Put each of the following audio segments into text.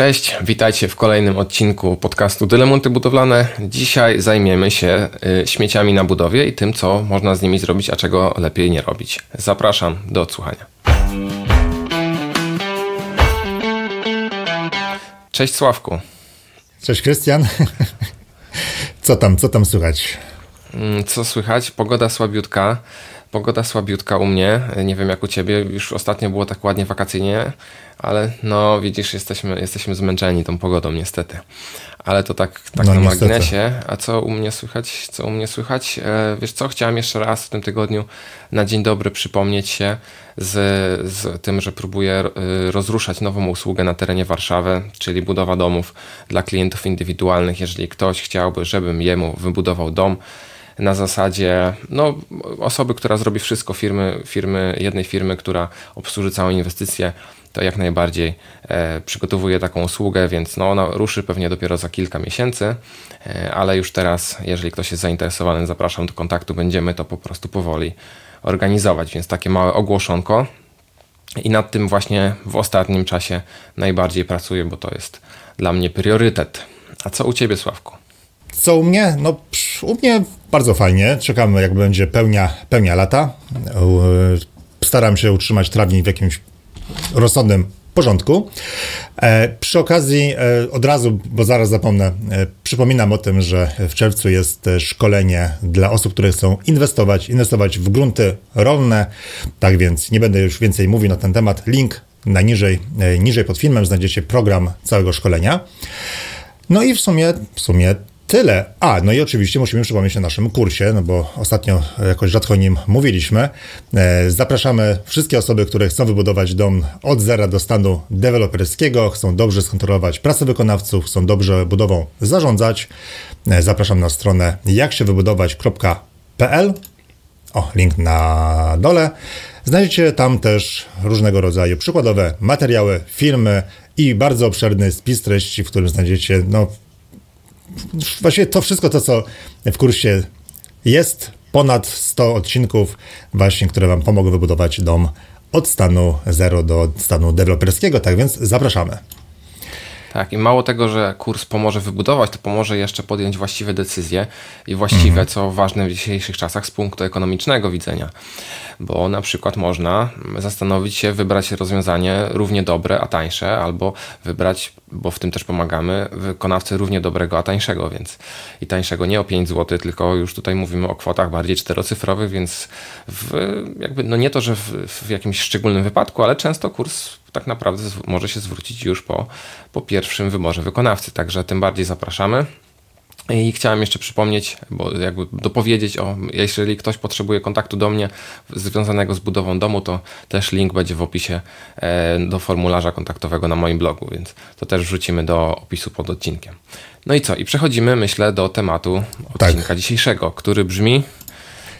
Cześć, witajcie w kolejnym odcinku podcastu Dylemonty Budowlane. Dzisiaj zajmiemy się y, śmieciami na budowie i tym, co można z nimi zrobić, a czego lepiej nie robić. Zapraszam do odsłuchania. Cześć Sławku. Cześć Krystian. Co tam, co tam słychać? Mm, co słychać? Pogoda słabiutka. Pogoda słabiutka u mnie. Nie wiem jak u ciebie. Już ostatnio było tak ładnie wakacyjnie, ale no widzisz, jesteśmy, jesteśmy zmęczeni tą pogodą niestety. Ale to tak, tak no, na niestety. marginesie. A co u mnie słychać? Co u mnie słychać? E, wiesz co, chciałem jeszcze raz w tym tygodniu na dzień dobry przypomnieć się z, z tym, że próbuję e, rozruszać nową usługę na terenie Warszawy, czyli budowa domów dla klientów indywidualnych. Jeżeli ktoś chciałby, żebym jemu wybudował dom, na zasadzie no, osoby, która zrobi wszystko, firmy, firmy, jednej firmy, która obsłuży całą inwestycję, to jak najbardziej e, przygotowuje taką usługę, więc no, ona ruszy pewnie dopiero za kilka miesięcy, e, ale już teraz, jeżeli ktoś jest zainteresowany, zapraszam do kontaktu, będziemy to po prostu powoli organizować, więc takie małe ogłoszonko. I nad tym właśnie w ostatnim czasie najbardziej pracuję, bo to jest dla mnie priorytet. A co u Ciebie, Sławku? Co u mnie? No, u mnie bardzo fajnie. Czekamy, jak będzie pełnia, pełnia lata. Staram się utrzymać trawnik w jakimś rozsądnym porządku. E, przy okazji e, od razu, bo zaraz zapomnę, e, przypominam o tym, że w czerwcu jest szkolenie dla osób, które chcą inwestować, inwestować w grunty rolne. Tak więc nie będę już więcej mówił na ten temat. Link najniżej, niżej pod filmem znajdziecie program całego szkolenia. No i w sumie, w sumie Tyle. A, no i oczywiście musimy przypomnieć o naszym kursie, no bo ostatnio jakoś rzadko o nim mówiliśmy. E, zapraszamy wszystkie osoby, które chcą wybudować dom od zera do stanu deweloperskiego, chcą dobrze skontrolować pracę wykonawców, chcą dobrze budową zarządzać. E, zapraszam na stronę jaksiewybudować.pl. O, link na dole. Znajdziecie tam też różnego rodzaju przykładowe materiały, filmy i bardzo obszerny spis treści, w którym znajdziecie no, właściwie to wszystko to, co w kursie jest, ponad 100 odcinków właśnie, które Wam pomogą wybudować dom od stanu zero do stanu deweloperskiego, tak więc zapraszamy. Tak, i mało tego, że kurs pomoże wybudować, to pomoże jeszcze podjąć właściwe decyzje i właściwe, mhm. co ważne w dzisiejszych czasach z punktu ekonomicznego widzenia. Bo na przykład można zastanowić się, wybrać rozwiązanie równie dobre, a tańsze, albo wybrać, bo w tym też pomagamy, wykonawcę równie dobrego, a tańszego, więc i tańszego nie o 5 zł, tylko już tutaj mówimy o kwotach bardziej czterocyfrowych, więc w, jakby, no nie to, że w, w jakimś szczególnym wypadku, ale często kurs tak naprawdę może się zwrócić już po, po pierwszym wyborze wykonawcy. Także tym bardziej zapraszamy. I chciałem jeszcze przypomnieć, bo jakby dopowiedzieć o, jeżeli ktoś potrzebuje kontaktu do mnie związanego z budową domu, to też link będzie w opisie e, do formularza kontaktowego na moim blogu, więc to też wrzucimy do opisu pod odcinkiem. No i co? I przechodzimy, myślę, do tematu odcinka tak. dzisiejszego, który brzmi,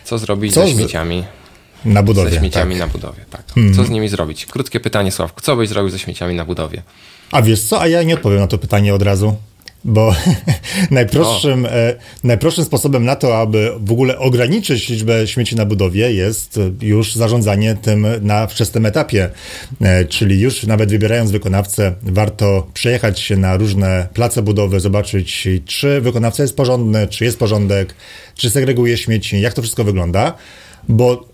co zrobić co ze śmieciami. Z na budowie. Ze śmieciami tak. na budowie, tak. Hmm. Co z nimi zrobić? Krótkie pytanie, Sławku. Co byś zrobił ze śmieciami na budowie? A wiesz co, a ja nie odpowiem na to pytanie od razu. Bo najprostszym, e, najprostszym sposobem na to, aby w ogóle ograniczyć liczbę śmieci na budowie, jest już zarządzanie tym na wczesnym etapie. E, czyli już nawet wybierając wykonawcę, warto przejechać się na różne place budowy, zobaczyć, czy wykonawca jest porządny, czy jest porządek, czy segreguje śmieci, jak to wszystko wygląda. Bo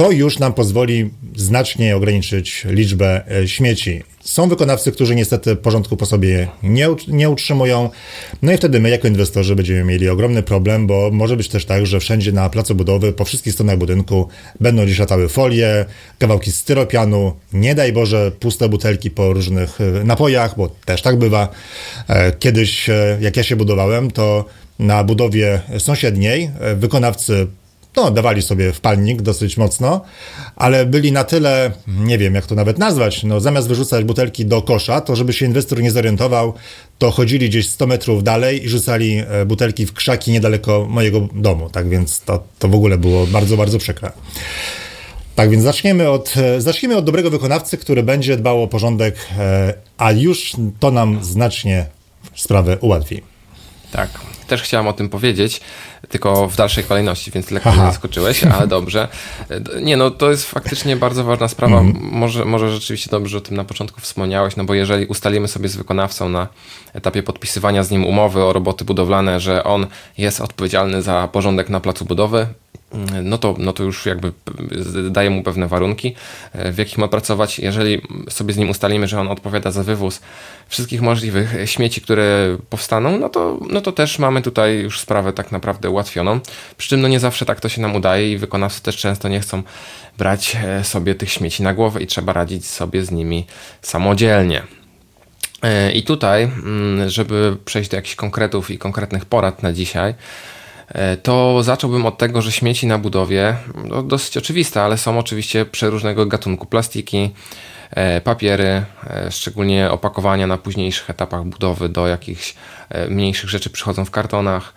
to już nam pozwoli znacznie ograniczyć liczbę e, śmieci. Są wykonawcy, którzy niestety porządku po sobie nie, nie utrzymują, no i wtedy my jako inwestorzy będziemy mieli ogromny problem, bo może być też tak, że wszędzie na placu budowy, po wszystkich stronach budynku będą gdzieś latały folie, kawałki styropianu, nie daj Boże puste butelki po różnych e, napojach, bo też tak bywa. E, kiedyś, jak ja się budowałem, to na budowie sąsiedniej wykonawcy no, dawali sobie wpalnik dosyć mocno, ale byli na tyle, nie wiem jak to nawet nazwać, no zamiast wyrzucać butelki do kosza, to żeby się inwestor nie zorientował, to chodzili gdzieś 100 metrów dalej i rzucali e, butelki w krzaki niedaleko mojego domu, tak więc to, to w ogóle było bardzo, bardzo przykre. Tak więc zaczniemy od, e, zacznijmy od dobrego wykonawcy, który będzie dbał o porządek, e, a już to nam znacznie sprawę ułatwi. Tak, też chciałem o tym powiedzieć, tylko w dalszej kolejności, więc lekko mnie zaskoczyłeś, ale dobrze. Nie, no to jest faktycznie bardzo ważna sprawa. Mm. Może, może rzeczywiście dobrze o tym na początku wspomniałeś, no bo jeżeli ustalimy sobie z wykonawcą na etapie podpisywania z nim umowy o roboty budowlane, że on jest odpowiedzialny za porządek na placu budowy, no to, no to już jakby daje mu pewne warunki, w jakich ma pracować. Jeżeli sobie z nim ustalimy, że on odpowiada za wywóz wszystkich możliwych śmieci, które powstaną, no to, no to też mamy tutaj już sprawę tak naprawdę ułatwioną. Przy czym no nie zawsze tak to się nam udaje i wykonawcy też często nie chcą brać e, sobie tych śmieci na głowę i trzeba radzić sobie z nimi samodzielnie. E, I tutaj, mm, żeby przejść do jakichś konkretów i konkretnych porad na dzisiaj, e, to zacząłbym od tego, że śmieci na budowie, no dosyć oczywiste, ale są oczywiście przeróżnego gatunku plastiki, papiery, szczególnie opakowania na późniejszych etapach budowy do jakichś mniejszych rzeczy przychodzą w kartonach,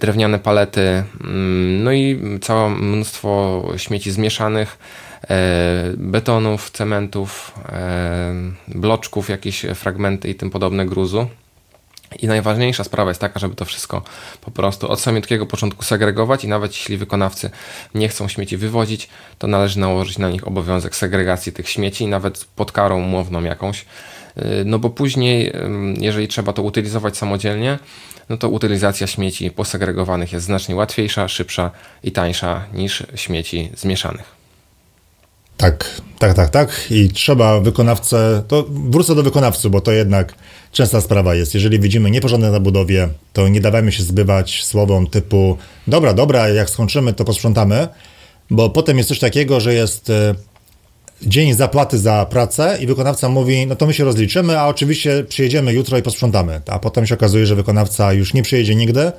drewniane palety, mm, no i całe mnóstwo śmieci zmieszanych, E, betonów, cementów, e, bloczków, jakieś fragmenty i tym podobne gruzu. I najważniejsza sprawa jest taka, żeby to wszystko po prostu od samiutkiego początku segregować i nawet jeśli wykonawcy nie chcą śmieci wywozić, to należy nałożyć na nich obowiązek segregacji tych śmieci, nawet pod karą umowną jakąś. E, no bo później, jeżeli trzeba to utylizować samodzielnie, no to utylizacja śmieci posegregowanych jest znacznie łatwiejsza, szybsza i tańsza niż śmieci zmieszanych. Tak, tak, tak, tak. I trzeba wykonawcę, to wrócę do wykonawcy, bo to jednak częsta sprawa jest. Jeżeli widzimy nieporządek na budowie, to nie dawajmy się zbywać słowom typu dobra, dobra, jak skończymy, to posprzątamy, bo potem jest coś takiego, że jest e, dzień zapłaty za pracę i wykonawca mówi, no to my się rozliczymy, a oczywiście przyjedziemy jutro i posprzątamy. A potem się okazuje, że wykonawca już nie przyjedzie nigdy,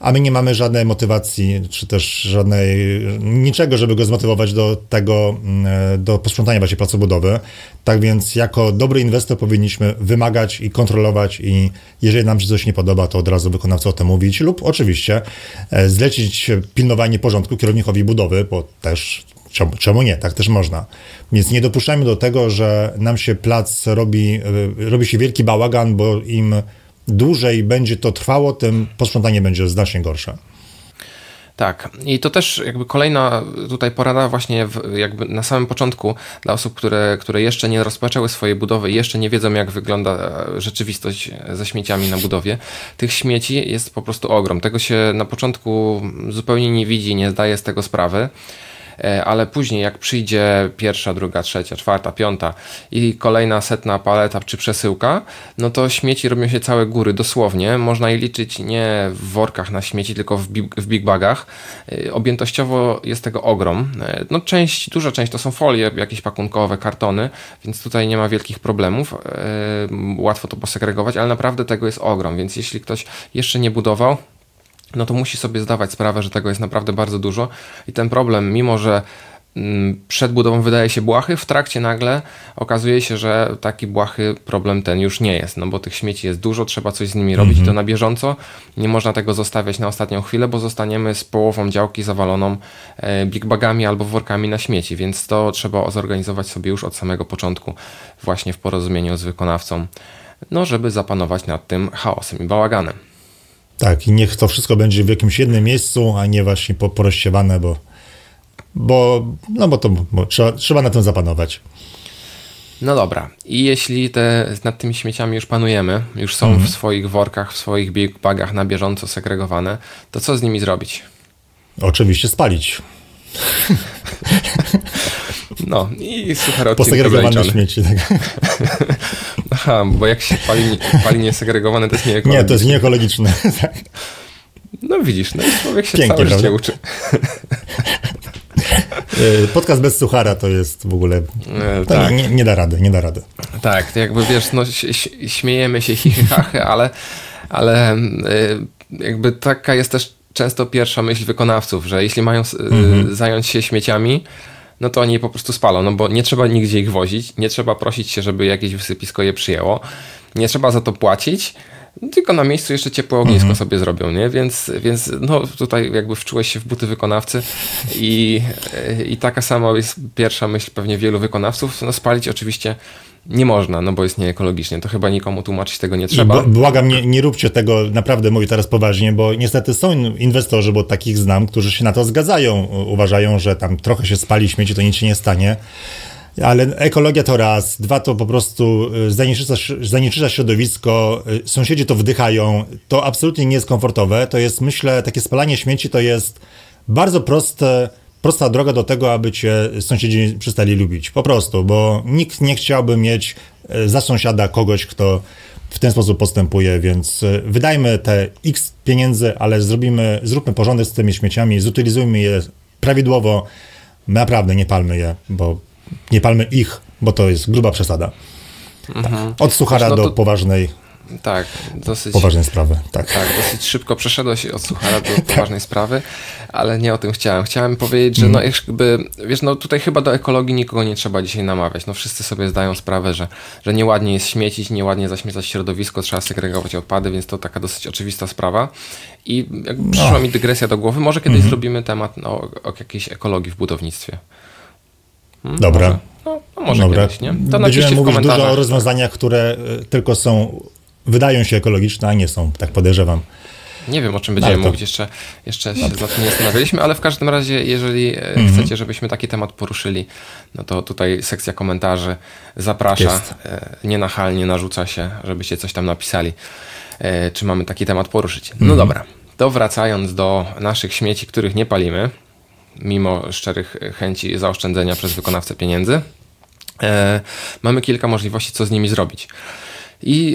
a my nie mamy żadnej motywacji, czy też żadnej, niczego, żeby go zmotywować do tego, mm, do posprzątania właśnie placu budowy. Tak więc jako dobry inwestor powinniśmy wymagać i kontrolować i jeżeli nam się coś nie podoba, to od razu wykonawca o tym mówić lub oczywiście e, zlecić pilnowanie porządku kierownikowi budowy, bo też Czemu nie? Tak też można. Więc nie dopuszczajmy do tego, że nam się plac robi, e, robi się wielki bałagan, bo im dłużej będzie to trwało, tym posprzątanie będzie znacznie gorsze. Tak, i to też jakby kolejna tutaj porada właśnie w, jakby na samym początku dla osób, które, które jeszcze nie rozpoczęły swojej budowy i jeszcze nie wiedzą jak wygląda rzeczywistość ze śmieciami na budowie. Tych śmieci jest po prostu ogrom. Tego się na początku zupełnie nie widzi, nie zdaje z tego sprawy. E, ale później jak przyjdzie pierwsza, druga, trzecia, czwarta, piąta i kolejna setna paleta czy przesyłka, no to śmieci robią się całe góry, dosłownie. Można je liczyć nie w workach na śmieci, tylko w big, w big bagach. E, objętościowo jest tego ogrom. E, no część, duża część to są folie jakieś pakunkowe, kartony, więc tutaj nie ma wielkich problemów. Łatwo to posegregować, ale naprawdę tego jest ogrom, więc jeśli ktoś jeszcze nie budował, no to musi sobie zdawać sprawę, że tego jest naprawdę bardzo dużo i ten problem, mimo że mm, przed budową wydaje się błahy, w trakcie nagle okazuje się, że taki błahy problem ten już nie jest, no bo tych śmieci jest dużo, trzeba coś z nimi robić mm -hmm. to na bieżąco, nie można tego zostawiać na ostatnią chwilę, bo zostaniemy z połową działki zawaloną e, big bagami albo workami na śmieci, więc to trzeba zorganizować sobie już od samego początku, właśnie w porozumieniu z wykonawcą, no żeby zapanować nad tym chaosem i bałaganem. Tak, i niech to wszystko będzie w jakimś jednym miejscu, a nie właśnie po, porozsiewane, bo, bo, no bo to bo trzeba, trzeba na tym zapanować. No dobra, i jeśli te, nad tymi śmieciami już panujemy, już są mhm. w swoich workach, w swoich big bagach na bieżąco segregowane, to co z nimi zrobić? Oczywiście spalić. No i super Posegregowane śmieci. Tak. Aha, bo jak się pali, pali niesegregowane, to jest nieekologiczne. Nie, to jest nieekologiczne. Tak. No widzisz, no człowiek się Pięknie, całe życie uczy. E, podcast bez suchara to jest w ogóle. E, tak. nie, nie, da rady, nie da rady. Tak, to jakby wiesz, no, śmiejemy się, hichy, ale, ale e, jakby taka jest też często pierwsza myśl wykonawców, że jeśli mają mhm. zająć się śmieciami, no to oni je po prostu spalą, no bo nie trzeba nigdzie ich wozić, nie trzeba prosić się, żeby jakieś wysypisko je przyjęło. nie trzeba za to płacić, tylko na miejscu jeszcze ciepłe ognisko mhm. sobie zrobią, nie? Więc, więc no tutaj jakby wczułeś się w buty wykonawcy i, i taka sama jest pierwsza myśl pewnie wielu wykonawców. No spalić oczywiście nie można, no bo jest nieekologicznie. To chyba nikomu tłumaczyć tego nie trzeba. Błagam, nie, nie róbcie tego, naprawdę mówię teraz poważnie, bo niestety są inwestorzy, bo takich znam, którzy się na to zgadzają. Uważają, że tam trochę się spali śmieci, to nic się nie stanie. Ale ekologia to raz, dwa to po prostu y, zanieczyszcza, zanieczyszcza środowisko, y, sąsiedzi to wdychają, to absolutnie nie jest komfortowe. To jest, myślę, takie spalanie śmieci to jest bardzo proste, prosta droga do tego, aby cię sąsiedzi przestali lubić. Po prostu, bo nikt nie chciałby mieć y, za sąsiada kogoś, kto w ten sposób postępuje, więc wydajmy te x pieniędzy, ale zrobimy, zróbmy porządek z tymi śmieciami, zutylizujmy je prawidłowo, naprawdę nie palmy je, bo nie palmy ich, bo to jest gruba przesada. Mhm. Tak. Od suchara no to, do poważnej tak, dosyć. Poważnej sprawy, tak. Tak, dosyć szybko przeszedłeś od suchara do tak. poważnej sprawy, ale nie o tym chciałem. Chciałem powiedzieć, że no jakby, wiesz, no tutaj chyba do ekologii nikogo nie trzeba dzisiaj namawiać. No wszyscy sobie zdają sprawę, że, że nieładnie jest śmiecić, nieładnie zaśmiecać środowisko, trzeba segregować odpady, więc to taka dosyć oczywista sprawa. I jakby no. przyszła mi dygresja do głowy, może kiedyś -hmm. zrobimy temat no, o jakiejś ekologii w budownictwie. Hmm, Dobra. Może. No, no może Dobra. kiedyś, nie? To Będziemy mówić dużo o rozwiązaniach, które e, tylko są, wydają się ekologiczne, a nie są, tak podejrzewam. Nie wiem, o czym będziemy to... mówić, jeszcze, jeszcze się no. tym nie zastanawialiśmy, ale w każdym razie, jeżeli mm -hmm. chcecie, żebyśmy taki temat poruszyli, no to tutaj sekcja komentarzy zaprasza, Jest. E, nienachalnie narzuca się, żebyście coś tam napisali, czy mamy taki temat poruszyć. No mm -hmm. dobra, to wracając do naszych śmieci, których nie palimy, mimo szczerych chęci zaoszczędzenia przez wykonawcę pieniędzy, e, mamy kilka możliwości, co z nimi zrobić. I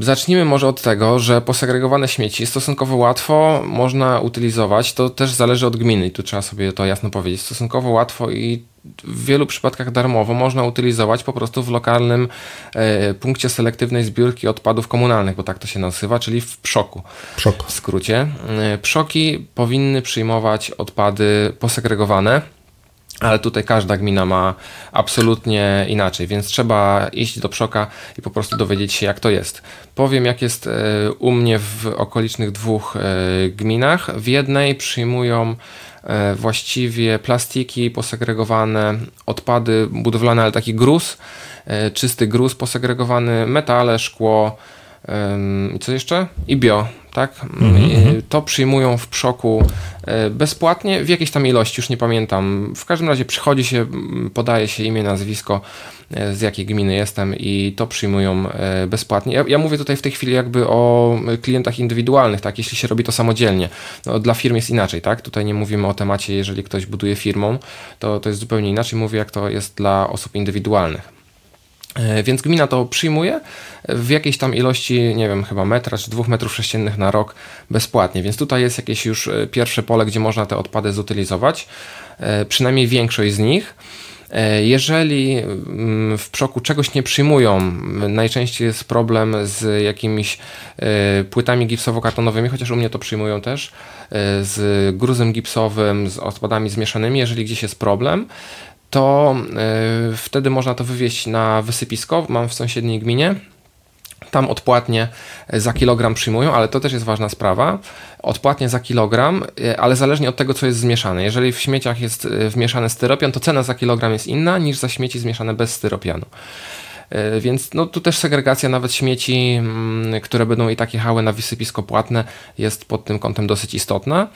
y, zacznijmy może od tego, że posegregowane śmieci stosunkowo łatwo można utylizować. To też zależy od gminy i tu trzeba sobie to jasno powiedzieć. Stosunkowo łatwo i w wielu przypadkach darmowo można utylizować po prostu w lokalnym e, punkcie selektywnej zbiórki odpadów komunalnych, bo tak to się nazywa, czyli w PSZOK-u. Przok. W skrócie. E, PSZOKi powinny przyjmować odpady posegregowane ale tutaj każda gmina ma absolutnie inaczej, więc trzeba iść do przoka i po prostu dowiedzieć się, jak to jest. Powiem, jak jest e, u mnie w okolicznych dwóch e, gminach. W jednej przyjmują e, właściwie plastiki posegregowane, odpady budowlane, ale taki gruz, czysty gruz posegregowany, metale, szkło, i co jeszcze? I bio, tak? Mm-hmm. To przyjmują w przoku e, bezpłatnie, w jakiejś tam ilości, już nie pamiętam. W każdym razie przychodzi się, podaje się imię, nazwisko, e, z jakiej gminy jestem i to przyjmują e, bezpłatnie. Ja, ja, mówię tutaj w tej chwili jakby o klientach indywidualnych, tak? Jeśli się robi to samodzielnie. No, dla firm jest inaczej, tak? Tutaj nie mówimy o temacie, jeżeli ktoś buduje firmą, to, to jest zupełnie inaczej. Mówię, jak to jest dla osób indywidualnych. E, więc gmina to przyjmuje w jakiejś tam ilości, nie wiem, chyba metra czy dwóch metrów sześciennych na rok bezpłatnie. Więc tutaj jest jakieś już e, pierwsze pole, gdzie można te odpady zutylizować, e, przynajmniej większość z nich. Jeżeli mm, w przoku czegoś nie przyjmują, najczęściej jest problem z jakimiś płytami gipsowo-kartonowymi, chociaż u mnie to przyjmują też, z gruzem gipsowym, z odpadami zmieszanymi, jeżeli gdzieś jest problem, to y, wtedy można to wywieźć na wysypisko. Mam w sąsiedniej gminie. Tam odpłatnie za kilogram przyjmują, ale to też jest ważna sprawa. Odpłatnie za kilogram, y, ale zależnie od tego, co jest zmieszane. Jeżeli w śmieciach jest y, wmieszany styropian, to cena za kilogram jest inna niż za śmieci zmieszane bez styropianu. Więc no, tu też segregacja nawet śmieci, mm, które będą i tak jechały na wysypisko płatne, jest pod tym kątem dosyć istotna.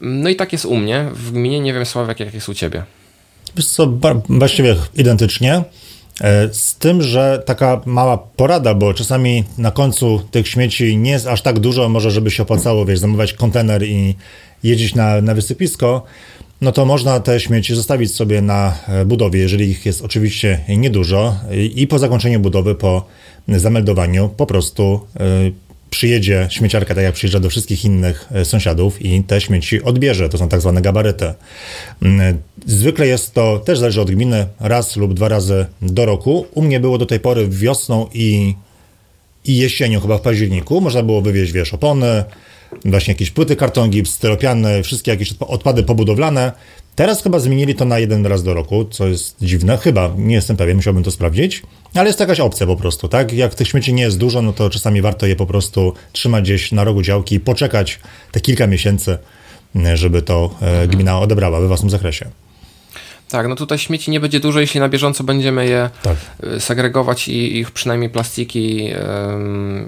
No i tak jest u mnie. W gminie nie wiem, Sławek, jak jest u Ciebie. Wiesz co, właściwie identycznie. E, z tym, że taka mała porada, bo czasami na końcu tych śmieci nie jest aż tak dużo, może żeby się opłacało, wiesz, zamawiać kontener i jeździć na, na wysypisko, no to można te śmieci zostawić sobie na e, budowie, jeżeli ich jest oczywiście niedużo i po zakończeniu budowy, po zameldowaniu po prostu e, przyjedzie śmieciarka, tak jak przyjeżdża do wszystkich innych e, sąsiadów i te śmieci odbierze. To są tak zwane gabaryty. Mm, zwykle jest to, też zależy od gminy, raz lub dwa razy do roku. U mnie było do tej pory wiosną i, i jesienią, chyba w październiku. Można było wywieźć, wiesz, opony, właśnie jakieś płyty kartongi, styropiane, wszystkie jakieś odpady pobudowlane. Teraz chyba zmienili to na jeden raz do roku, co jest dziwne. Chyba, nie jestem pewien, musiałbym to sprawdzić. Ale jest to jakaś opcja po prostu, tak? Jak tych śmieci nie jest dużo, no to czasami warto je po prostu trzymać gdzieś na rogu działki i poczekać te kilka miesięcy, żeby to mhm. gmina odebrała we własnym zakresie. Tak, no tutaj śmieci nie będzie dużo, jeśli na bieżąco będziemy je tak. Y, segregować i ich przynajmniej plastiki yy,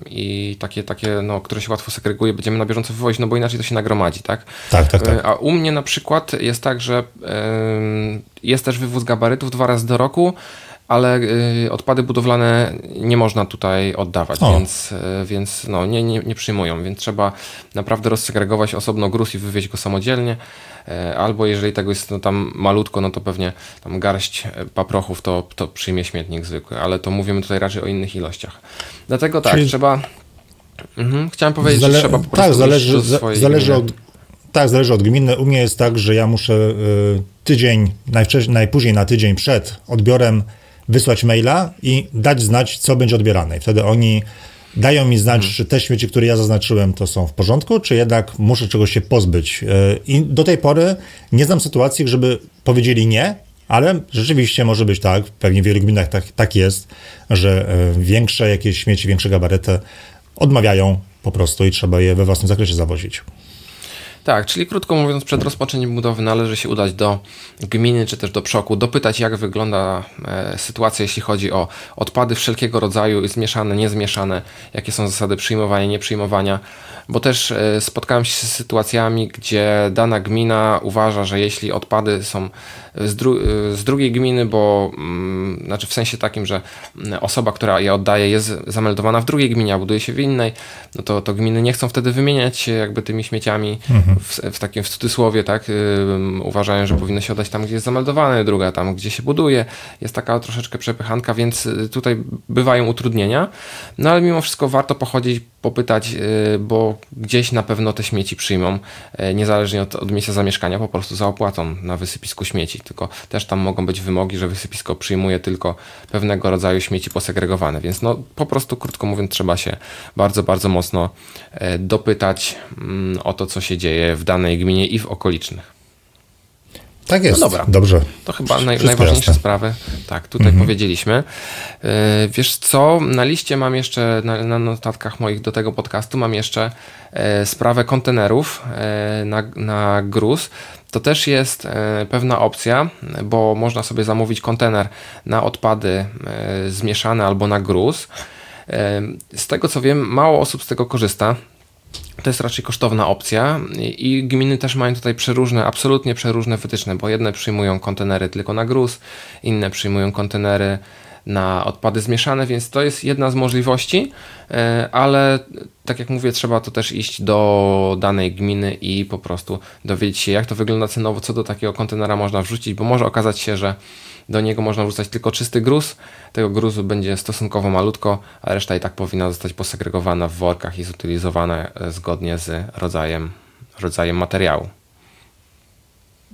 i takie, takie no, które się łatwo segreguje, będziemy na bieżąco wywozić, no bo inaczej to się nagromadzi, tak? Tak, tak, tak. A u mnie na przykład jest tak, że yy, jest też wywóz gabarytów dwa razy do roku, ale y, odpady budowlane nie można tutaj oddawać, o. więc, y, więc no, nie, nie, nie przyjmują, więc trzeba naprawdę rozsegregować osobno gruz i wywieźć go samodzielnie, y, albo jeżeli tego jest no, tam malutko, no to pewnie tam garść paprochów to, to przyjmie śmietnik zwykły, ale to mówimy tutaj raczej o innych ilościach. Dlatego tak, Czyli... trzeba... Mhm, chciałem powiedzieć, Zale... że trzeba po tak, prostu tak, zależy, zależy od tak, zależy od gminy. U mnie jest tak, że ja muszę y, tydzień, najpóźniej na tydzień przed odbiorem wysłać maila i dać znać, co będzie odbierane. I wtedy oni dają mi znać, hmm. czy te śmieci, które ja zaznaczyłem, to są w porządku, czy jednak muszę czegoś się pozbyć. E, I do tej pory nie znam sytuacji, żeby powiedzieli nie, ale rzeczywiście może być tak, pewnie w wielu gminach tak, tak jest, że e, większe jakieś śmieci, większe gabaryty odmawiają po prostu i trzeba je we własnym zakresie zawozić. Tak, czyli krótko mówiąc, przed rozpoczęciem budowy należy się udać do gminy czy też do przoku, dopytać, jak wygląda e, sytuacja, jeśli chodzi o odpady wszelkiego rodzaju, zmieszane, niezmieszane, jakie są zasady przyjmowania, nieprzyjmowania, bo też e, spotkałem się z sytuacjami, gdzie dana gmina uważa, że jeśli odpady są z, dru z drugiej gminy, bo mm, znaczy w sensie takim, że osoba, która je oddaje, jest zameldowana w drugiej gminie, a buduje się w innej, no to, to gminy nie chcą wtedy wymieniać się jakby tymi śmieciami mhm. W, w, takim w cudzysłowie, tak? Uważają, że powinno się oddać tam, gdzie jest zameldowane, druga tam, gdzie się buduje. Jest taka troszeczkę przepychanka, więc y, tutaj bywają utrudnienia, no ale mimo wszystko warto pochodzić, popytać, yy, bo gdzieś na pewno te śmieci przyjmą, yy, niezależnie od, od miejsca zamieszkania, po prostu za opłatą na wysypisku śmieci tylko też tam mogą być wymogi, że wysypisko przyjmuje tylko pewnego rodzaju śmieci posegregowane, więc no po prostu krótko mówiąc trzeba się bardzo, bardzo mocno e, dopytać mm, o to, co się dzieje w danej gminie i w okolicznych. Tak jest. No dobra. Dobrze. To chyba naj, najważniejsze jasne. sprawy. Tak, tutaj mhm. powiedzieliśmy. Yy, wiesz co, na liście mam jeszcze, na, na, notatkach moich do tego podcastu mam jeszcze yy, sprawę kontenerów yy, na, na gruz to też jest pewna opcja, bo można sobie zamówić kontener na odpady zmieszane albo na gruz. Z tego co wiem, mało osób z tego korzysta. To jest raczej kosztowna opcja i gminy też mają tutaj przeróżne, absolutnie przeróżne wytyczne, bo jedne przyjmują kontenery tylko na gruz, inne przyjmują kontenery na odpady zmieszane, więc to jest jedna z możliwości, e, ale tak jak mówię, trzeba to też iść do danej gminy i po prostu dowiedzieć się, jak to wygląda cenowo, co do takiego kontenera można wrzucić, bo może okazać się, że do niego można wrzucać tylko czysty gruz. Tego gruzu będzie stosunkowo malutko, a reszta i tak powinna zostać posegregowana w workach i zutylizowana e, zgodnie z rodzajem, rodzajem materiału.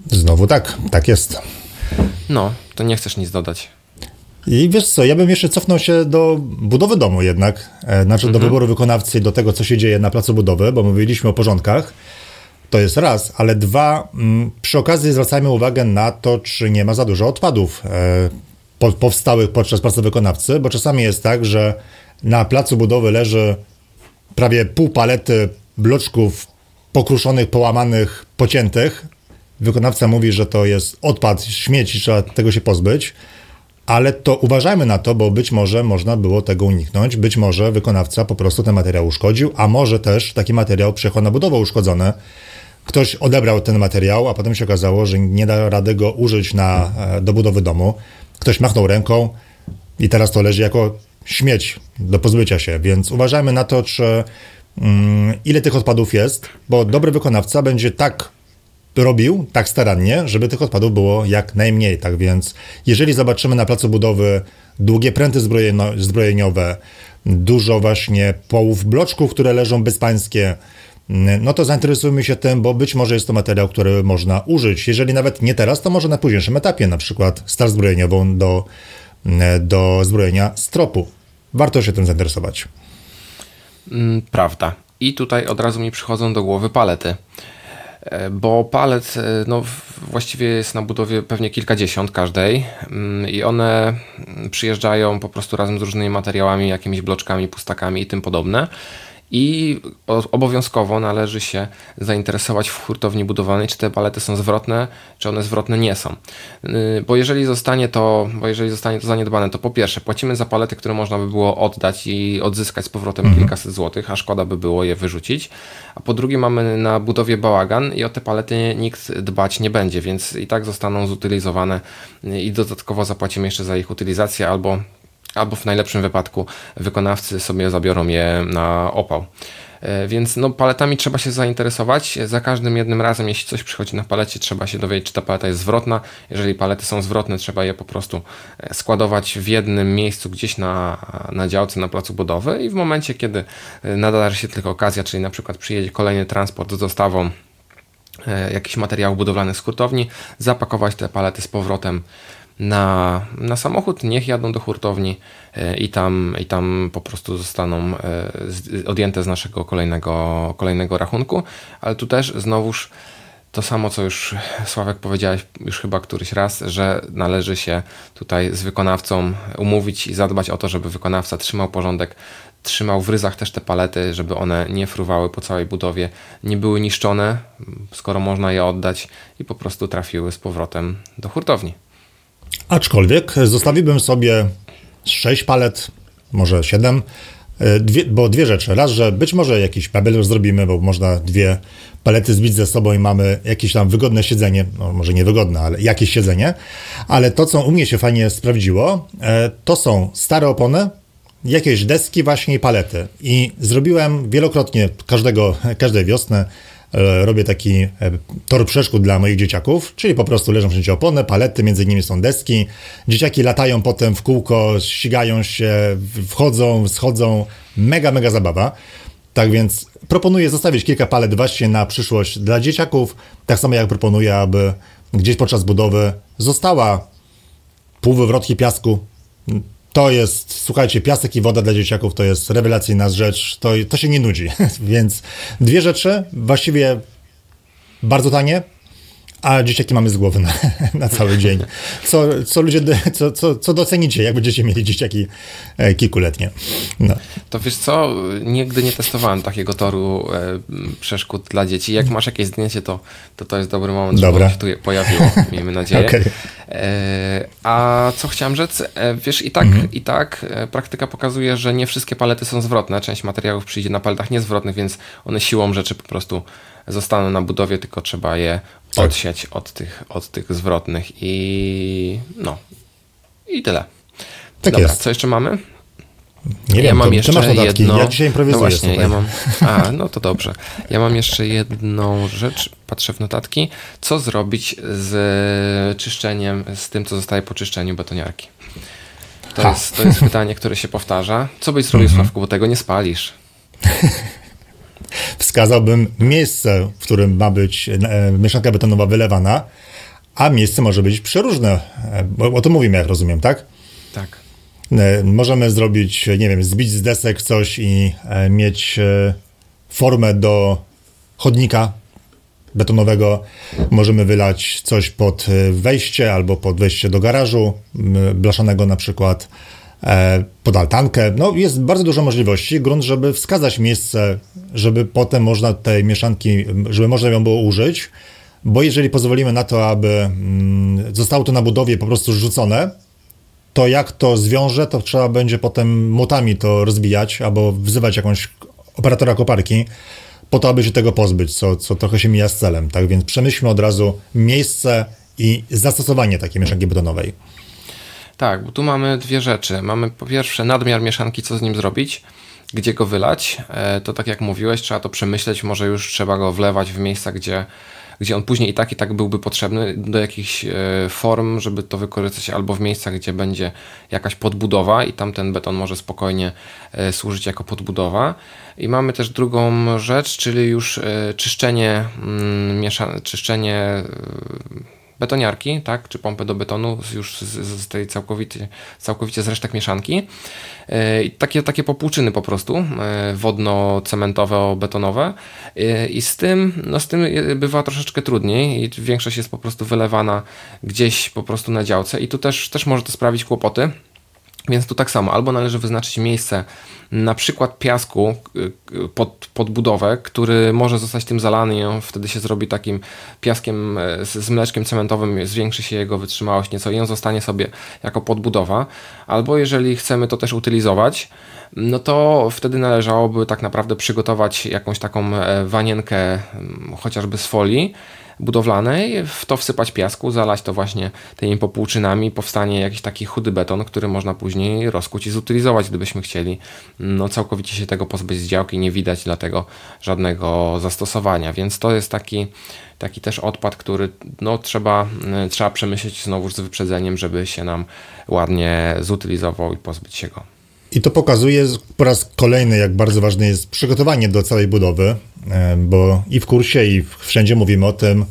Znowu tak, tak jest. No, to nie chcesz nic dodać. I wiesz co, ja bym jeszcze cofnął się do budowy domu jednak, e, znaczy mhm. do wyboru wykonawcy, do tego, co się dzieje na placu budowy, bo mówiliśmy o porządkach. To jest raz, ale dwa, mm, przy okazji zwracajmy uwagę na to, czy nie ma za dużo odpadów e, powstałych podczas pracy wykonawcy, bo czasami jest tak, że na placu budowy leży prawie pół palety bloczków pokruszonych, połamanych, pociętych. Wykonawca mówi, że to jest odpad, śmieci, trzeba tego się pozbyć ale to uważajmy na to, bo być może można było tego uniknąć, być może wykonawca po prostu ten materiał uszkodził, a może też taki materiał przyjechał na budowę uszkodzony. Ktoś odebrał ten materiał, a potem się okazało, że nie da rady go użyć na, e, do budowy domu. Ktoś machnął ręką i teraz to leży jako śmieć do pozbycia się, więc uważajmy na to, czy mm, ile tych odpadów jest, bo dobry wykonawca będzie tak robił tak starannie, żeby tych odpadów było jak najmniej. Tak więc, jeżeli zobaczymy na placu budowy długie pręty zbrojeniowe, dużo właśnie połów bloczków, które leżą bezpańskie, no to zainteresujmy się tym, bo być może jest to materiał, który można użyć. Jeżeli nawet nie teraz, to może na późniejszym etapie, na przykład star zbrojeniową do, do zbrojenia stropu. Warto się tym zainteresować. Mm, prawda. I tutaj od razu mi przychodzą do głowy palety. Bo palet, no właściwie jest na budowie pewnie kilkadziesiąt każdej mm, i one przyjeżdżają po prostu razem z różnymi materiałami, jakimiś bloczkami, pustakami i tym podobne i obowiązkowo należy się zainteresować w hurtowni budowanej, czy te palety są zwrotne, czy one zwrotne nie są. Y, bo jeżeli zostanie to, bo jeżeli zostanie to zaniedbane, to po pierwsze płacimy za palety, które można by było oddać i odzyskać z powrotem mhm. kilkaset złotych, a szkoda by było je wyrzucić. A po drugie mamy na budowie bałagan i o te palety nikt dbać nie będzie, więc i tak zostaną zutylizowane i dodatkowo zapłacimy jeszcze za ich utylizację albo albo w najlepszym wypadku wykonawcy sobie zabiorą je na opał. E, więc no, paletami trzeba się zainteresować. Za każdym jednym razem, jeśli coś przychodzi na palecie, trzeba się dowiedzieć, czy ta paleta jest zwrotna. Jeżeli palety są zwrotne, trzeba je po prostu e, składować w jednym miejscu gdzieś na, na działce, na placu budowy i w momencie, kiedy e, nadarzy się tylko okazja, czyli na przykład przyjedzie kolejny transport z dostawą jakichś materiałów budowlanych z hurtowni, zapakować te palety z powrotem na, na samochód, niech jadą do hurtowni e, i tam, i tam po prostu zostaną e, odjęte z naszego kolejnego, kolejnego rachunku. Ale tu też znowuż to samo, co już Sławek powiedziałeś już chyba któryś raz, że należy się tutaj z wykonawcą umówić i zadbać o to, żeby wykonawca trzymał porządek, trzymał w ryzach też te palety, żeby one nie fruwały po całej budowie, nie były niszczone, skoro można je oddać i po prostu trafiły z powrotem do hurtowni. Aczkolwiek zostawiłbym sobie 6 palet, może 7, e, dwie, bo dwie rzeczy. Raz, że być może jakiś mebel już zrobimy, bo można dwie palety zbić ze sobą i mamy jakieś tam wygodne siedzenie, no może niewygodne, ale jakieś siedzenie. Ale to, co u mnie się fajnie sprawdziło, e, to są stare opony, jakieś deski właśnie i palety. I zrobiłem wielokrotnie każdego, każdej wiosny robię taki e, tor przeszkód dla moich dzieciaków, czyli po prostu leżą wszędzie opony, palety, między nimi są deski. Dzieciaki latają potem w kółko, ścigają się, wchodzą, schodzą. Mega, mega zabawa. Tak więc proponuję zostawić kilka palet właśnie na przyszłość dla dzieciaków. Tak samo jak proponuję, aby gdzieś podczas budowy została półwywrotki piasku to jest, słuchajcie, piasek i woda dla dzieciaków to jest rewelacyjna rzecz, to, to się nie nudzi. Więc dwie rzeczy, właściwie bardzo tanie, a dzieciaki mamy z głowy na, na cały dzień. Co, co ludzie, co, co, co docenicie, jak będziecie mieli dzieciaki e, kilkuletnie. No. To wiesz co, nigdy nie testowałem takiego toru e, przeszkód dla dzieci. Jak masz jakieś zdjęcie, to to, to jest dobry moment, Dobra. żeby się tu pojawiło, miejmy nadzieję. Okay. E, a co chciałem rzec, e, wiesz, i tak, mhm. i tak e, praktyka pokazuje, że nie wszystkie palety są zwrotne. Część materiałów przyjdzie na paletach niezwrotnych, więc one siłą rzeczy po prostu zostaną na budowie, tylko trzeba je tak. odsiać od tych, od tych zwrotnych i no i tyle. Tak Dobra, jest. co jeszcze mamy? Nie ja wiem, mam to, jeszcze masz notatki. jedno... Ja dzisiaj improwizuję. No właśnie, ja mam... A, no to dobrze. Ja mam jeszcze jedną rzecz, patrzę w notatki. Co zrobić z czyszczeniem, z tym, co zostaje po czyszczeniu betoniarki? To, jest, to jest pytanie, które się powtarza. Co byś zrobił, mhm. Sławku, bo tego nie spalisz? wskazałbym miejsce, w którym ma być e, mieszanka betonowa wylewana, a miejsce może być przeróżne. E, bo o to mówimy, jak rozumiem, tak? Tak. E, możemy zrobić, nie wiem, zbić z desek coś i mieć formę do chodnika betonowego. Możemy wylać coś pod wejście albo pod wejście do garażu, blaszanego na przykład. E, pod altankę. No, jest bardzo dużo możliwości. Grunt, żeby wskazać miejsce, żeby potem można tej mieszanki, żeby można ją było użyć, bo jeżeli pozwolimy na to, aby mm, zostało to na budowie po prostu rzucone, to jak to zwiąże, to trzeba będzie potem młotami to rozbijać albo wzywać jakąś operatora koparki po to, aby się tego pozbyć, co, co trochę się mija z celem. Tak więc przemyślmy od razu miejsce i zastosowanie takiej mieszanki betonowej. Tak, bo tu mamy dwie rzeczy. Mamy po pierwsze nadmiar mieszanki, co z nim zrobić, gdzie go wylać. E, to tak jak mówiłeś, trzeba to przemyśleć, może już trzeba go wlewać w miejsca, gdzie, gdzie on później i tak i tak byłby potrzebny do jakichś e, form, żeby to wykorzystać albo w miejscach, gdzie będzie jakaś podbudowa i tam ten beton może spokojnie e, służyć jako podbudowa. I mamy też drugą rzecz, czyli już czyszczenie, mm, czyszczenie betoniarki, tak, czy pompę do betonu już z, z tej całkowicie, całkowicie z resztek mieszanki. E, takie, takie popłuczyny po prostu, e, wodno-cementowo-betonowe e, i z tym, no z tym bywa troszeczkę trudniej i większość jest po prostu wylewana gdzieś po prostu na działce i tu też, też może to sprawić kłopoty. Więc tu tak samo, albo należy wyznaczyć miejsce, na przykład piasku y, y, pod, pod budowę, który może zostać tym zalany i on wtedy się zrobi takim piaskiem e, z, z mleczkiem cementowym, zwiększy się jego wytrzymałość nieco i on zostanie sobie jako podbudowa. Albo jeżeli chcemy to też utylizować, no to wtedy należałoby tak naprawdę przygotować jakąś taką e, wanienkę chociażby z folii, budowlanej, w to wsypać piasku, zalać to właśnie tymi popłuczynami, powstanie jakiś taki chudy beton, który można później rozkuć i zutylizować, gdybyśmy chcieli no, całkowicie się tego pozbyć z działki, nie widać dlatego żadnego zastosowania, więc to jest taki taki też odpad, który no, trzeba, trzeba przemyśleć znowu z wyprzedzeniem, żeby się nam ładnie zutylizował i pozbyć się go. I to pokazuje po raz kolejny, jak bardzo ważne jest przygotowanie do całej budowy, e, bo i w kursie, i wszędzie mówimy o tym,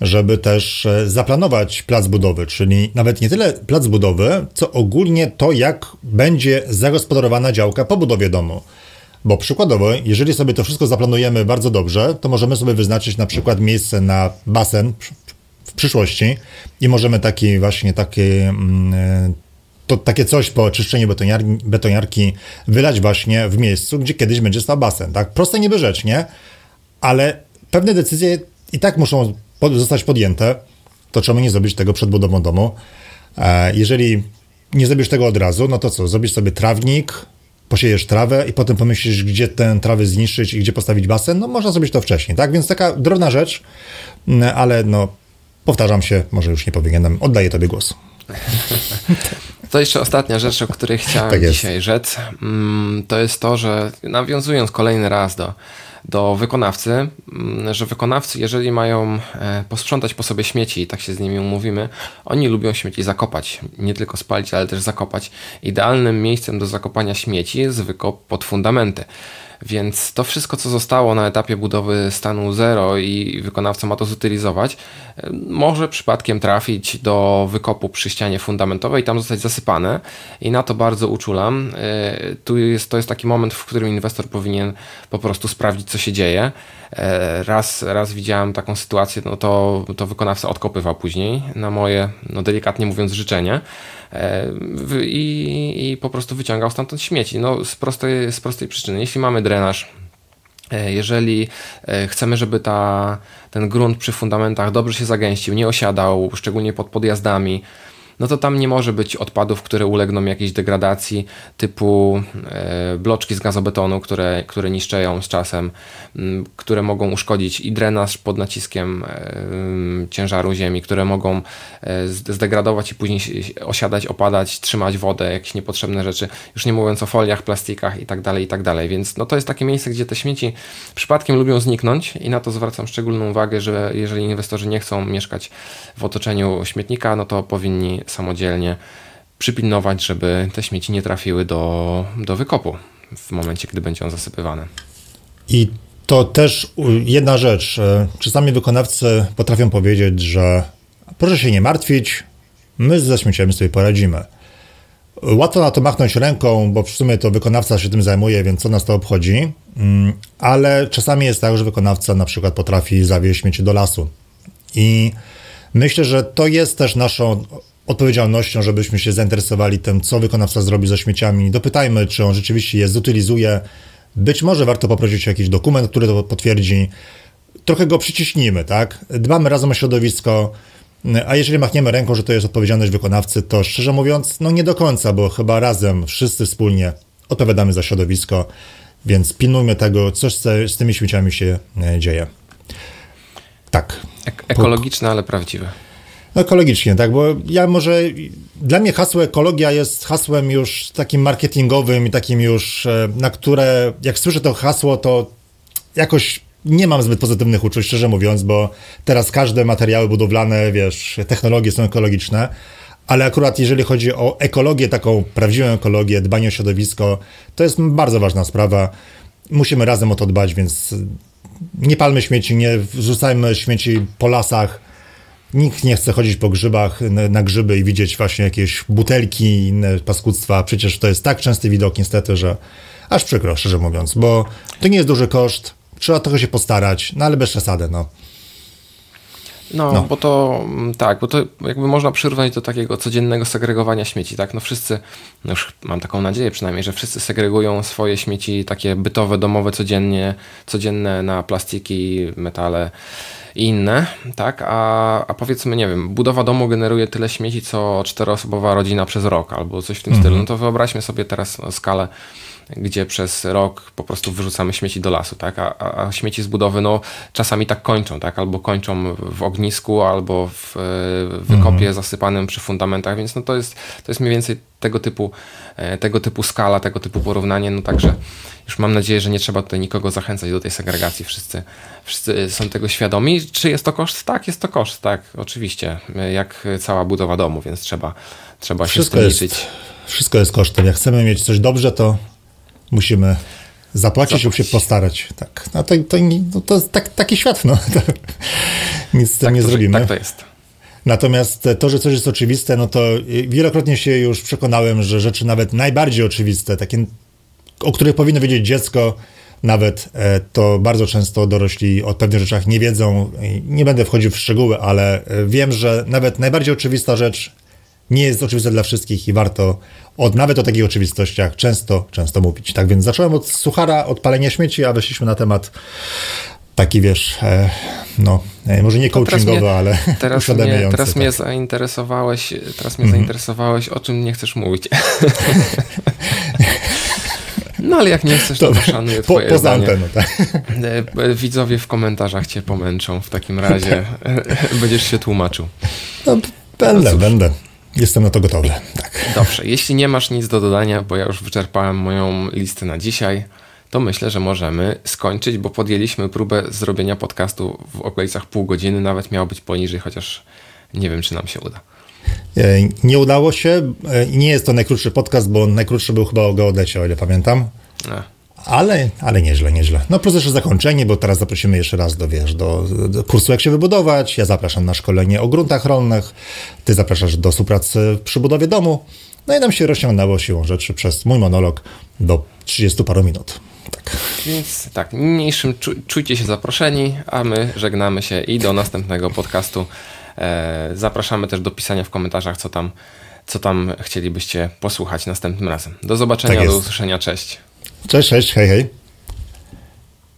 żeby też e, zaplanować plac budowy, czyli nawet nie tyle plac budowy, co ogólnie to, jak będzie zagospodarowana działka po budowie domu. Bo przykładowo, jeżeli sobie to wszystko zaplanujemy bardzo dobrze, to możemy sobie wyznaczyć na przykład miejsce na basen w przyszłości i możemy taki właśnie taki mm, e, to takie coś po oczyszczeniu betoniarki, betoniarki wylać właśnie w miejscu, gdzie kiedyś będzie stał basen. Tak? Proste niby rzecz, nie? Ale pewne decyzje i tak muszą zostać podjęte. To czemu nie zrobić tego przed budową domu? E, jeżeli nie zrobisz tego od razu, no to co? Zrobisz sobie trawnik, posiejesz trawę i potem pomyślisz, gdzie tę trawę zniszczyć i gdzie postawić basen. No można zrobić to wcześniej, tak? Więc taka drobna rzecz, ale no powtarzam się, może już nie powinienem. Oddaję tobie głos. To jeszcze ostatnia rzecz, o której chciałem tak dzisiaj rzec. Mm, to jest to, że nawiązując kolejny raz do, do wykonawcy, mm, że wykonawcy, jeżeli mają e, posprzątać po sobie śmieci, tak się z nimi umówimy, oni lubią śmieci zakopać. Nie tylko spalić, ale też zakopać. Idealnym miejscem do zakopania śmieci jest wykop pod fundamenty. Więc to wszystko, co zostało na etapie budowy stanu zero i wykonawca ma to zutylizować, może przypadkiem trafić do wykopu przy ścianie fundamentowej i tam zostać zasypane. I na to bardzo uczulam. E, tu jest, to jest taki moment, w którym inwestor powinien po prostu sprawdzić, co się dzieje. E, raz, raz widziałem taką sytuację, no to, to wykonawca odkopywał później na moje, no delikatnie mówiąc, życzenie. I, i po prostu wyciągał stamtąd śmieci. No, z, prostej, z prostej przyczyny. Jeśli mamy drenaż, e, jeżeli e, chcemy, żeby ta, ten grunt przy fundamentach dobrze się zagęścił, nie osiadał, szczególnie pod podjazdami, no to tam nie może być odpadów, które ulegną jakiejś degradacji, typu e, bloczki z gazobetonu, które, które niszczeją z czasem, które mogą uszkodzić i drenaż pod naciskiem e, ciężaru ziemi, które mogą e, zdegradować i później osiadać, opadać, trzymać wodę, jakieś niepotrzebne rzeczy, już nie mówiąc o foliach, plastikach i tak dalej, i tak. Więc no to jest takie miejsce, gdzie te śmieci przypadkiem lubią zniknąć i na to zwracam szczególną uwagę, że jeżeli inwestorzy nie chcą mieszkać w otoczeniu śmietnika, no to powinni samodzielnie przypilnować, żeby te śmieci nie trafiły do, do wykopu w momencie, gdy będzie on zasypywany. I to też jedna rzecz. E, czasami wykonawcy potrafią powiedzieć, że proszę się nie martwić, my ze śmieciami sobie poradzimy. Łatwo na to machnąć ręką, bo w sumie to wykonawca się tym zajmuje, więc co nas to obchodzi. Mm, ale czasami jest tak, że wykonawca na przykład potrafi zawieźć śmieci do lasu. I myślę, że to jest też naszą odpowiedzialnością, żebyśmy się zainteresowali tym, co wykonawca zrobi ze śmieciami. Dopytajmy, czy on rzeczywiście je zutylizuje. Być może warto poprosić o jakiś dokument, który to potwierdzi. Trochę go przyciśnijmy, tak? Dbamy razem o środowisko, a jeżeli machniemy ręką, że to jest odpowiedzialność wykonawcy, to szczerze mówiąc, no nie do końca, bo chyba razem, wszyscy wspólnie odpowiadamy za środowisko, więc pilnujmy tego, co z, z tymi śmieciami się e, dzieje. Tak. Ek ekologiczne, ale prawdziwe. No ekologicznie, tak, bo ja może, dla mnie hasło ekologia jest hasłem już takim marketingowym i takim już, e, na które, jak słyszę to hasło, to jakoś nie mam zbyt pozytywnych uczuć, szczerze mówiąc, bo teraz każde materiały budowlane, wiesz, technologie są ekologiczne, ale akurat jeżeli chodzi o ekologię, taką prawdziwą ekologię, dbanie o środowisko, to jest bardzo ważna sprawa. Musimy razem o to dbać, więc nie palmy śmieci, nie wrzucajmy śmieci po lasach, Nikt nie chce chodzić po grzybach, na, grzyby i widzieć właśnie jakieś butelki i inne paskudztwa. Przecież to jest tak częsty widok niestety, że aż przykro, szczerze mówiąc, bo to nie jest duży koszt, trzeba trochę się postarać, no ale bez przesady, no. No, no, bo to mm, tak, bo to jakby można przyrównać do takiego codziennego segregowania śmieci, tak? No wszyscy, no już mam taką nadzieję przynajmniej, że wszyscy segregują swoje śmieci takie bytowe, domowe codziennie, codzienne na plastiki, metale i inne, tak? A, a powiedzmy, nie wiem, budowa domu generuje tyle śmieci, co czteroosobowa rodzina przez rok albo coś w tym mhm. stylu. No to wyobraźmy sobie teraz skalę gdzie przez rok po prostu wyrzucamy śmieci do lasu, tak? A, a, śmieci z budowy, no, czasami tak kończą, tak? Albo kończą w ognisku, albo w, w wykopie mhm. zasypanym przy fundamentach, więc no to jest, to jest mniej więcej tego typu, e, tego typu skala, tego typu porównanie, no także już mam nadzieję, że nie trzeba tutaj nikogo zachęcać do tej segregacji, wszyscy, wszyscy są tego świadomi. Czy jest to koszt? Tak, jest to koszt, tak, oczywiście, jak cała budowa domu, więc trzeba, trzeba się z tym liczyć. Jest, wszystko jest kosztem. Jak chcemy mieć coś dobrze, to musimy zapłacić lub się postarać. Tak. No to, to, no to jest tak, taki świat, no. Nic z tym tak nie to, zrobimy. Tak to jest. Natomiast to, że coś jest oczywiste, no to wielokrotnie się już przekonałem, że rzeczy nawet najbardziej oczywiste, takie, o których powinno wiedzieć dziecko, nawet e, to bardzo często dorośli o pewnych rzeczach nie wiedzą. Nie będę wchodził w szczegóły, ale e, wiem, że nawet najbardziej oczywista rzecz nie jest oczywiste dla wszystkich i warto od, nawet o takich oczywistościach często, często mówić. Tak więc zacząłem od suchara, od palenia śmieci, a weszliśmy na temat taki, wiesz, e, no, e, może nie coachingowy, mnie, ale teraz mnie, teraz tak. mnie zainteresowałeś, teraz mnie mm. zainteresowałeś, o czym nie chcesz mówić. No ale jak nie chcesz, to, to szanuję twoje po, poza zdanie. Anteną, tak. E, widzowie w komentarzach cię pomęczą w takim razie. Będziesz się tłumaczył. No, będę, no będę. Jestem na to gotowy. Tak. Dobrze, jeśli nie masz nic do dodania, bo ja już wyczerpałem moją listę na dzisiaj, to myślę, że możemy skończyć, bo podjęliśmy próbę zrobienia podcastu w okolicach pół godziny, nawet miało być poniżej, chociaż nie wiem, czy nam się uda. E, nie udało się e, nie jest to najkrótszy podcast, bo najkrótszy był chyba o geodecie, o ile pamiętam. A. Ale, ale nieźle, nieźle. No plus jeszcze zakończenie, bo teraz zaprosimy jeszcze raz do, wiesz, do, do, kursu jak się wybudować. Ja zapraszam na szkolenie o gruntach rolnych. Ty zapraszasz do współpracy przy budowie domu. No i nam się rozciągnęło siłą rzeczy przez mój monolog do 30 paru minut. Tak. Więc tak, niniejszym czujcie się zaproszeni, a my żegnamy się i do następnego podcastu. E, zapraszamy też do pisania w komentarzach, co tam, co tam chcielibyście posłuchać następnym razem. Do zobaczenia, tak do usłyszenia, cześć. Cześć, cześć, hej, hej.